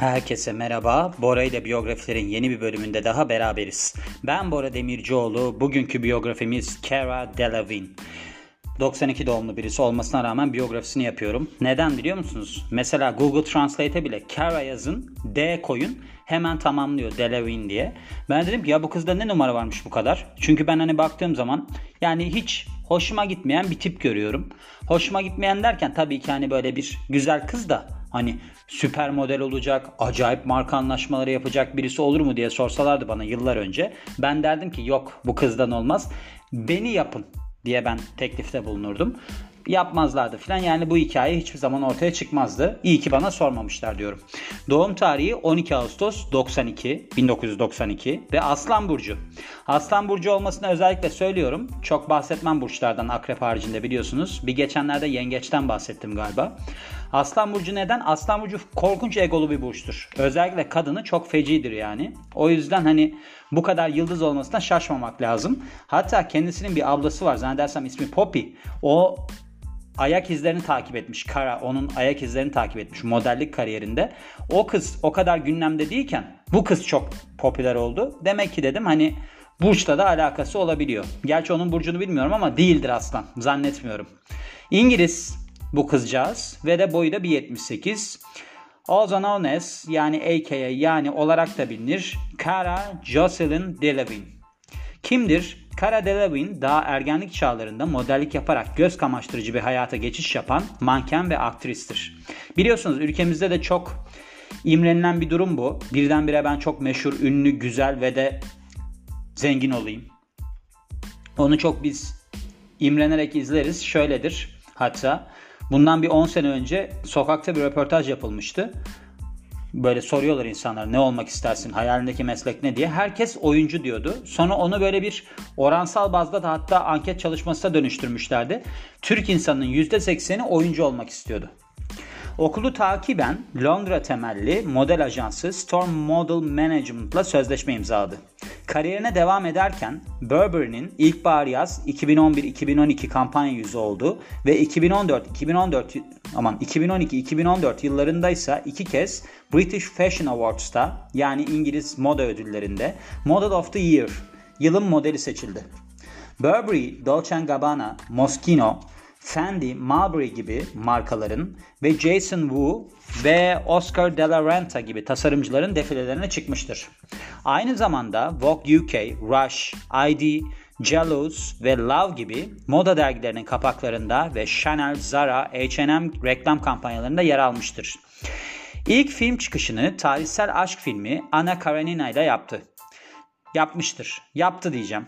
Herkese merhaba. Bora ile biyografilerin yeni bir bölümünde daha beraberiz. Ben Bora Demircioğlu. Bugünkü biyografimiz Cara Delevingne. 92 doğumlu birisi olmasına rağmen biyografisini yapıyorum. Neden biliyor musunuz? Mesela Google Translate'e bile Cara yazın, D koyun hemen tamamlıyor Delevingne diye. Ben dedim ki ya bu kızda ne numara varmış bu kadar? Çünkü ben hani baktığım zaman yani hiç hoşuma gitmeyen bir tip görüyorum. Hoşuma gitmeyen derken tabii ki hani böyle bir güzel kız da hani süper model olacak, acayip marka anlaşmaları yapacak birisi olur mu diye sorsalardı bana yıllar önce. Ben derdim ki yok bu kızdan olmaz. Beni yapın diye ben teklifte bulunurdum. Yapmazlardı filan yani bu hikaye hiçbir zaman ortaya çıkmazdı. İyi ki bana sormamışlar diyorum. Doğum tarihi 12 Ağustos 92, 1992 ve Aslan Burcu. Aslan Burcu olmasını özellikle söylüyorum. Çok bahsetmem burçlardan akrep haricinde biliyorsunuz. Bir geçenlerde yengeçten bahsettim galiba. Aslan Burcu neden? Aslan Burcu korkunç egolu bir burçtur. Özellikle kadını çok fecidir yani. O yüzden hani bu kadar yıldız olmasına şaşmamak lazım. Hatta kendisinin bir ablası var zannedersem ismi Poppy. O ayak izlerini takip etmiş. Kara onun ayak izlerini takip etmiş modellik kariyerinde. O kız o kadar gündemde değilken bu kız çok popüler oldu. Demek ki dedim hani burçla da alakası olabiliyor. Gerçi onun burcunu bilmiyorum ama değildir aslan. Zannetmiyorum. İngiliz bu kızcağız ve de boyu da 1.78. Also known as yani AKA yani olarak da bilinir Cara Jocelyn Delevingne. Kimdir? Cara Delevingne daha ergenlik çağlarında modellik yaparak göz kamaştırıcı bir hayata geçiş yapan manken ve aktristir. Biliyorsunuz ülkemizde de çok imrenilen bir durum bu. Birdenbire ben çok meşhur, ünlü, güzel ve de zengin olayım. Onu çok biz imrenerek izleriz. Şöyledir hatta Bundan bir 10 sene önce sokakta bir röportaj yapılmıştı. Böyle soruyorlar insanlar ne olmak istersin, hayalindeki meslek ne diye. Herkes oyuncu diyordu. Sonra onu böyle bir oransal bazda da hatta anket çalışmasına dönüştürmüşlerdi. Türk insanının %80'i oyuncu olmak istiyordu. Okulu takiben Londra temelli model ajansı Storm Model Management'la sözleşme imzaladı. Kariyerine devam ederken Burberry'nin ilkbahar yaz 2011-2012 kampanya yüzü oldu ve 2014-2014 aman 2012-2014 yıllarında ise iki kez British Fashion Awards'ta yani İngiliz moda ödüllerinde Model of the Year yılın modeli seçildi. Burberry, Dolce Gabbana, Moschino, Fendi, Marbury gibi markaların ve Jason Wu ve Oscar de la Renta gibi tasarımcıların defilelerine çıkmıştır. Aynı zamanda Vogue UK, Rush, ID, Jealous ve Love gibi moda dergilerinin kapaklarında ve Chanel, Zara, H&M reklam kampanyalarında yer almıştır. İlk film çıkışını tarihsel aşk filmi Anna Karenina ile yaptı. Yapmıştır. Yaptı diyeceğim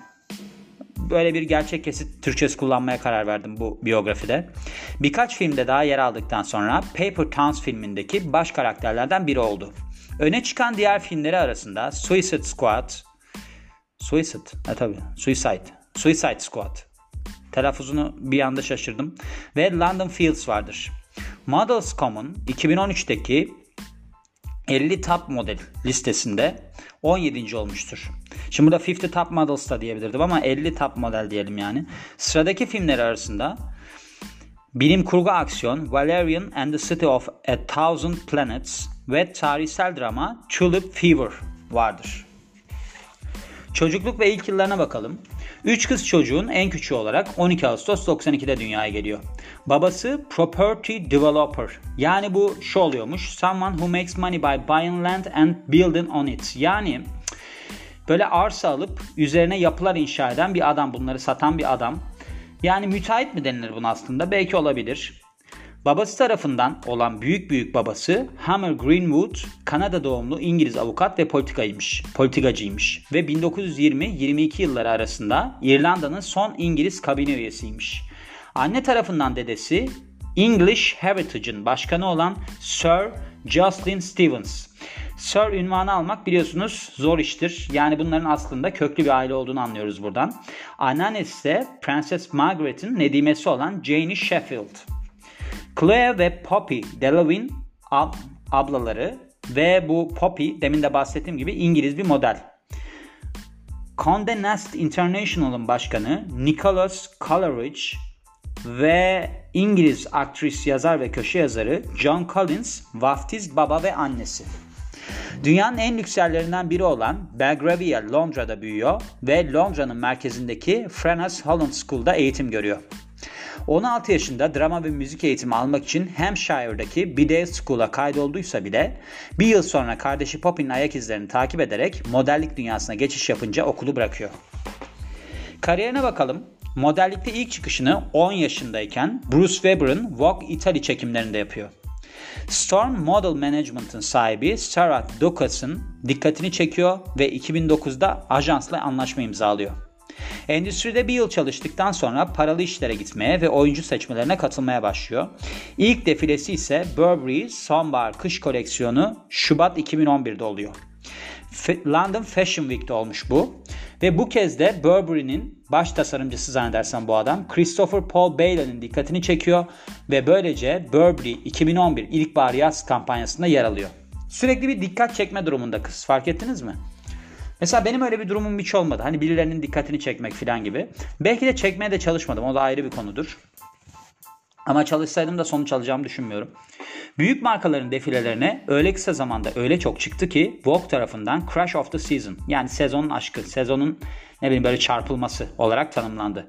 böyle bir gerçek kesit Türkçesi kullanmaya karar verdim bu biyografide. Birkaç filmde daha yer aldıktan sonra Paper Towns filmindeki baş karakterlerden biri oldu. Öne çıkan diğer filmleri arasında Suicide Squad, Suicide, e tabi, Suicide, Suicide Squad. Telaffuzunu bir anda şaşırdım. Ve London Fields vardır. Models.com'un 2013'teki 50 top model listesinde 17. olmuştur. Şimdi burada 50 Top Models da diyebilirdim ama 50 Top Model diyelim yani. Sıradaki filmler arasında bilim kurgu aksiyon Valerian and the City of a Thousand Planets ve tarihsel drama Tulip Fever vardır. Çocukluk ve ilk yıllarına bakalım. Üç kız çocuğun en küçüğü olarak 12 Ağustos 92'de dünyaya geliyor. Babası property developer. Yani bu şu oluyormuş. Someone who makes money by buying land and building on it. Yani Böyle arsa alıp üzerine yapılar inşa eden bir adam. Bunları satan bir adam. Yani müteahhit mi denilir buna aslında? Belki olabilir. Babası tarafından olan büyük büyük babası Hammer Greenwood, Kanada doğumlu İngiliz avukat ve politikaymış, politikacıymış ve 1920-22 yılları arasında İrlanda'nın son İngiliz kabine üyesiymiş. Anne tarafından dedesi English Heritage'ın başkanı olan Sir Jocelyn Stevens. Sir ünvanı almak biliyorsunuz zor iştir. Yani bunların aslında köklü bir aile olduğunu anlıyoruz buradan. Anneannesi ise Prenses Margaret'in nedimesi olan Jane Sheffield. Chloe ve Poppy Delavigne ab ablaları ve bu Poppy demin de bahsettiğim gibi İngiliz bir model. Condé Nast International'ın başkanı Nicholas Coleridge ve İngiliz aktris, yazar ve köşe yazarı John Collins vaftiz baba ve annesi. Dünyanın en lüks yerlerinden biri olan Belgravia Londra'da büyüyor ve Londra'nın merkezindeki Frenhas Holland School'da eğitim görüyor. 16 yaşında drama ve müzik eğitimi almak için Hampshire'daki Biddale School'a kaydolduysa bile bir yıl sonra kardeşi Poppy'nin ayak izlerini takip ederek modellik dünyasına geçiş yapınca okulu bırakıyor. Kariyerine bakalım. Modellikte ilk çıkışını 10 yaşındayken Bruce Weber'ın Vogue Italy çekimlerinde yapıyor. Storm Model Management'ın sahibi Sarah Ducas'ın dikkatini çekiyor ve 2009'da ajansla anlaşma imzalıyor. Endüstride bir yıl çalıştıktan sonra paralı işlere gitmeye ve oyuncu seçmelerine katılmaya başlıyor. İlk defilesi ise Burberry sonbahar kış koleksiyonu Şubat 2011'de oluyor. London Fashion Week'te olmuş bu. Ve bu kez de Burberry'nin baş tasarımcısı zannedersem bu adam Christopher Paul Bailey'nin dikkatini çekiyor ve böylece Burberry 2011 ilkbahar yaz kampanyasında yer alıyor. Sürekli bir dikkat çekme durumunda kız fark ettiniz mi? Mesela benim öyle bir durumum hiç olmadı. Hani birilerinin dikkatini çekmek falan gibi. Belki de çekmeye de çalışmadım. O da ayrı bir konudur. Ama çalışsaydım da sonuç alacağımı düşünmüyorum. Büyük markaların defilelerine öyle kısa zamanda öyle çok çıktı ki Vogue tarafından Crush of the Season yani sezonun aşkı, sezonun ne bileyim böyle çarpılması olarak tanımlandı.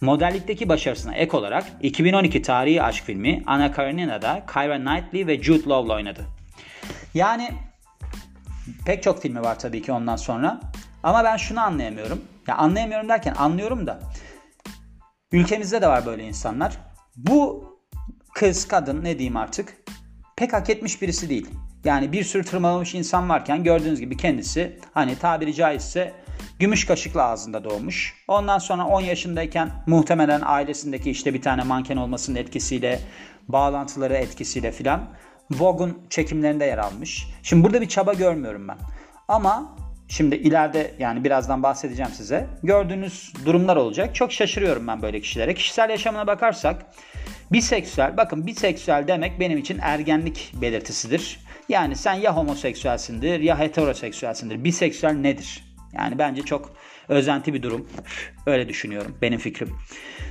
Modellikteki başarısına ek olarak 2012 tarihi aşk filmi Anna Karenina'da Keira Knightley ve Jude Law'la oynadı. Yani pek çok filmi var tabii ki ondan sonra. Ama ben şunu anlayamıyorum. Ya anlayamıyorum derken anlıyorum da ülkemizde de var böyle insanlar. Bu kız, kadın ne diyeyim artık pek hak etmiş birisi değil. Yani bir sürü tırmalamış insan varken gördüğünüz gibi kendisi hani tabiri caizse gümüş kaşıkla ağzında doğmuş. Ondan sonra 10 yaşındayken muhtemelen ailesindeki işte bir tane manken olmasının etkisiyle, bağlantıları etkisiyle filan Vogue'un çekimlerinde yer almış. Şimdi burada bir çaba görmüyorum ben. Ama şimdi ileride yani birazdan bahsedeceğim size. Gördüğünüz durumlar olacak. Çok şaşırıyorum ben böyle kişilere. Kişisel yaşamına bakarsak biseksüel bakın biseksüel demek benim için ergenlik belirtisidir. Yani sen ya homoseksüelsindir ya heteroseksüelsindir. Biseksüel nedir? Yani bence çok özenti bir durum. Öyle düşünüyorum. Benim fikrim.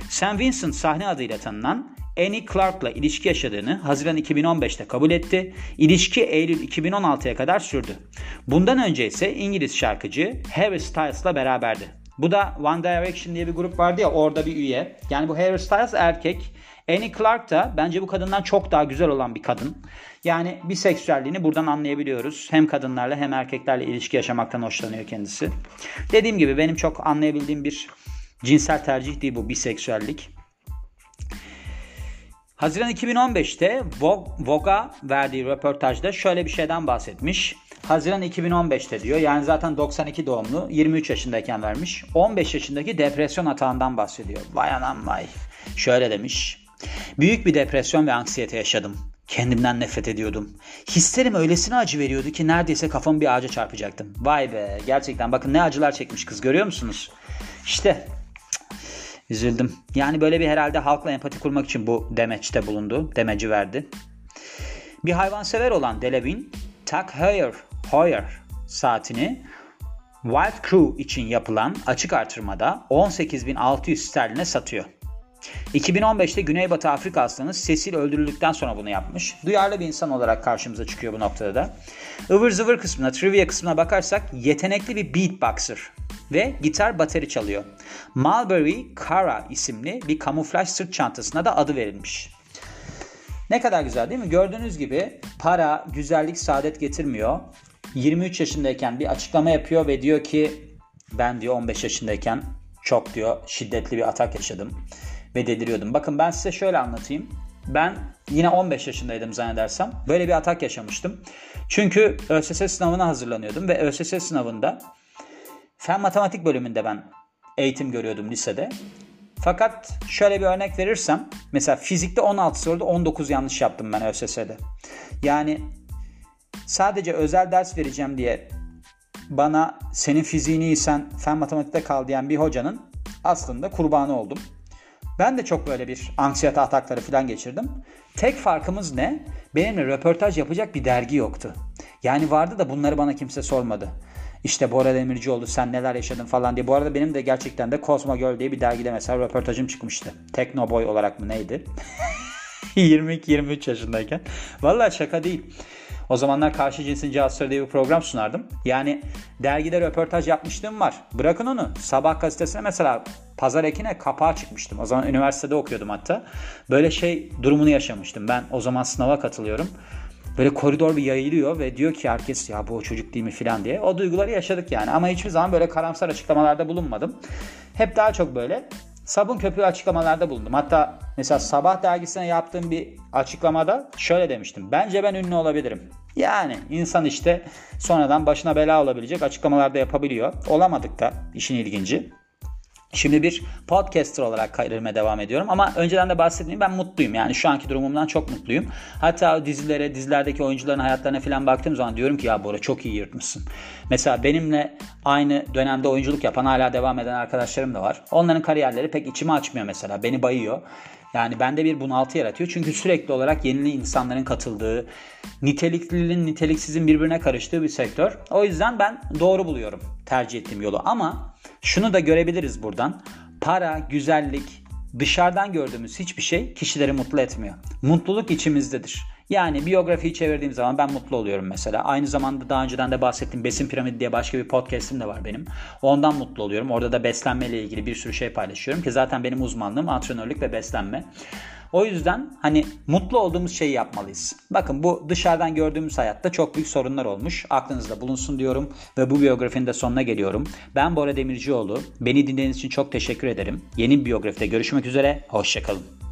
Sam Vincent sahne adıyla tanınan Annie Clark'la ilişki yaşadığını Haziran 2015'te kabul etti. İlişki Eylül 2016'ya kadar sürdü. Bundan önce ise İngiliz şarkıcı Harry Styles'la beraberdi. Bu da One Direction diye bir grup vardı ya orada bir üye. Yani bu Harry Styles erkek. Annie Clark da bence bu kadından çok daha güzel olan bir kadın. Yani biseksüelliğini buradan anlayabiliyoruz. Hem kadınlarla hem erkeklerle ilişki yaşamaktan hoşlanıyor kendisi. Dediğim gibi benim çok anlayabildiğim bir cinsel tercih değil bu biseksüellik. Haziran 2015'te Vogue'a verdiği röportajda şöyle bir şeyden bahsetmiş. Haziran 2015'te diyor. Yani zaten 92 doğumlu. 23 yaşındayken vermiş. 15 yaşındaki depresyon atağından bahsediyor. Vay anam vay. Şöyle demiş. Büyük bir depresyon ve anksiyete yaşadım. Kendimden nefret ediyordum. Hislerim öylesine acı veriyordu ki neredeyse kafamı bir ağaca çarpacaktım. Vay be gerçekten bakın ne acılar çekmiş kız görüyor musunuz? İşte Üzüldüm. Yani böyle bir herhalde halkla empati kurmak için bu demeçte bulundu. Demeci verdi. Bir hayvansever olan Delevin, Tag Heuer, Heuer saatini Wild Crew için yapılan açık artırmada 18.600 sterline satıyor. 2015'te Güneybatı Afrika aslanı Cecil öldürüldükten sonra bunu yapmış. Duyarlı bir insan olarak karşımıza çıkıyor bu noktada da. Ivır zıvır kısmına, trivia kısmına bakarsak yetenekli bir beatboxer ve gitar bateri çalıyor. Mulberry Cara isimli bir kamuflaj sırt çantasına da adı verilmiş. Ne kadar güzel değil mi? Gördüğünüz gibi para, güzellik, saadet getirmiyor. 23 yaşındayken bir açıklama yapıyor ve diyor ki ben diyor 15 yaşındayken çok diyor şiddetli bir atak yaşadım ve deliriyordum. Bakın ben size şöyle anlatayım. Ben yine 15 yaşındaydım zannedersem. Böyle bir atak yaşamıştım. Çünkü ÖSS sınavına hazırlanıyordum ve ÖSS sınavında fen matematik bölümünde ben eğitim görüyordum lisede. Fakat şöyle bir örnek verirsem mesela fizikte 16 soruda 19 yanlış yaptım ben ÖSS'de. Yani sadece özel ders vereceğim diye bana senin fiziğini iyisen fen matematikte kal diyen bir hocanın aslında kurbanı oldum. Ben de çok böyle bir anksiyete atakları falan geçirdim. Tek farkımız ne? Benimle röportaj yapacak bir dergi yoktu. Yani vardı da bunları bana kimse sormadı. İşte Bora Demircioğlu sen neler yaşadın falan diye. Bu arada benim de gerçekten de Cosmo Girl diye bir dergide mesela röportajım çıkmıştı. Teknoboy olarak mı neydi? 22-23 yaşındayken. Vallahi şaka değil. O zamanlar Karşı Cinsin Casusları diye bir program sunardım. Yani dergide röportaj yapmışlığım var. Bırakın onu. Sabah gazetesine mesela Pazar Ekin'e kapağa çıkmıştım. O zaman üniversitede okuyordum hatta. Böyle şey durumunu yaşamıştım. Ben o zaman sınava katılıyorum. Böyle koridor bir yayılıyor ve diyor ki herkes ya bu o çocuk değil mi filan diye. O duyguları yaşadık yani. Ama hiçbir zaman böyle karamsar açıklamalarda bulunmadım. Hep daha çok böyle sabun köpüğü açıklamalarda bulundum. Hatta mesela Sabah dergisine yaptığım bir açıklamada şöyle demiştim. Bence ben ünlü olabilirim. Yani insan işte sonradan başına bela olabilecek açıklamalarda yapabiliyor. Olamadık da işin ilginci. Şimdi bir podcaster olarak kariyerime devam ediyorum ama önceden de bahsettiğim ben mutluyum. Yani şu anki durumumdan çok mutluyum. Hatta dizilere, dizilerdeki oyuncuların hayatlarına falan baktığım zaman diyorum ki ya Bora çok iyi yırtmışsın. Mesela benimle aynı dönemde oyunculuk yapan hala devam eden arkadaşlarım da var. Onların kariyerleri pek içimi açmıyor mesela. Beni bayıyor. Yani bende bir bunaltı yaratıyor. Çünkü sürekli olarak yeni insanların katıldığı, niteliklinin niteliksizin birbirine karıştığı bir sektör. O yüzden ben doğru buluyorum tercih ettiğim yolu. Ama şunu da görebiliriz buradan. Para, güzellik, dışarıdan gördüğümüz hiçbir şey kişileri mutlu etmiyor. Mutluluk içimizdedir. Yani biyografiyi çevirdiğim zaman ben mutlu oluyorum mesela. Aynı zamanda daha önceden de bahsettiğim Besin Piramidi diye başka bir podcast'im de var benim. Ondan mutlu oluyorum. Orada da beslenme ile ilgili bir sürü şey paylaşıyorum ki zaten benim uzmanlığım antrenörlük ve beslenme. O yüzden hani mutlu olduğumuz şeyi yapmalıyız. Bakın bu dışarıdan gördüğümüz hayatta çok büyük sorunlar olmuş. Aklınızda bulunsun diyorum ve bu biyografinin de sonuna geliyorum. Ben Bora Demircioğlu. Beni dinlediğiniz için çok teşekkür ederim. Yeni bir biyografide görüşmek üzere. Hoşçakalın.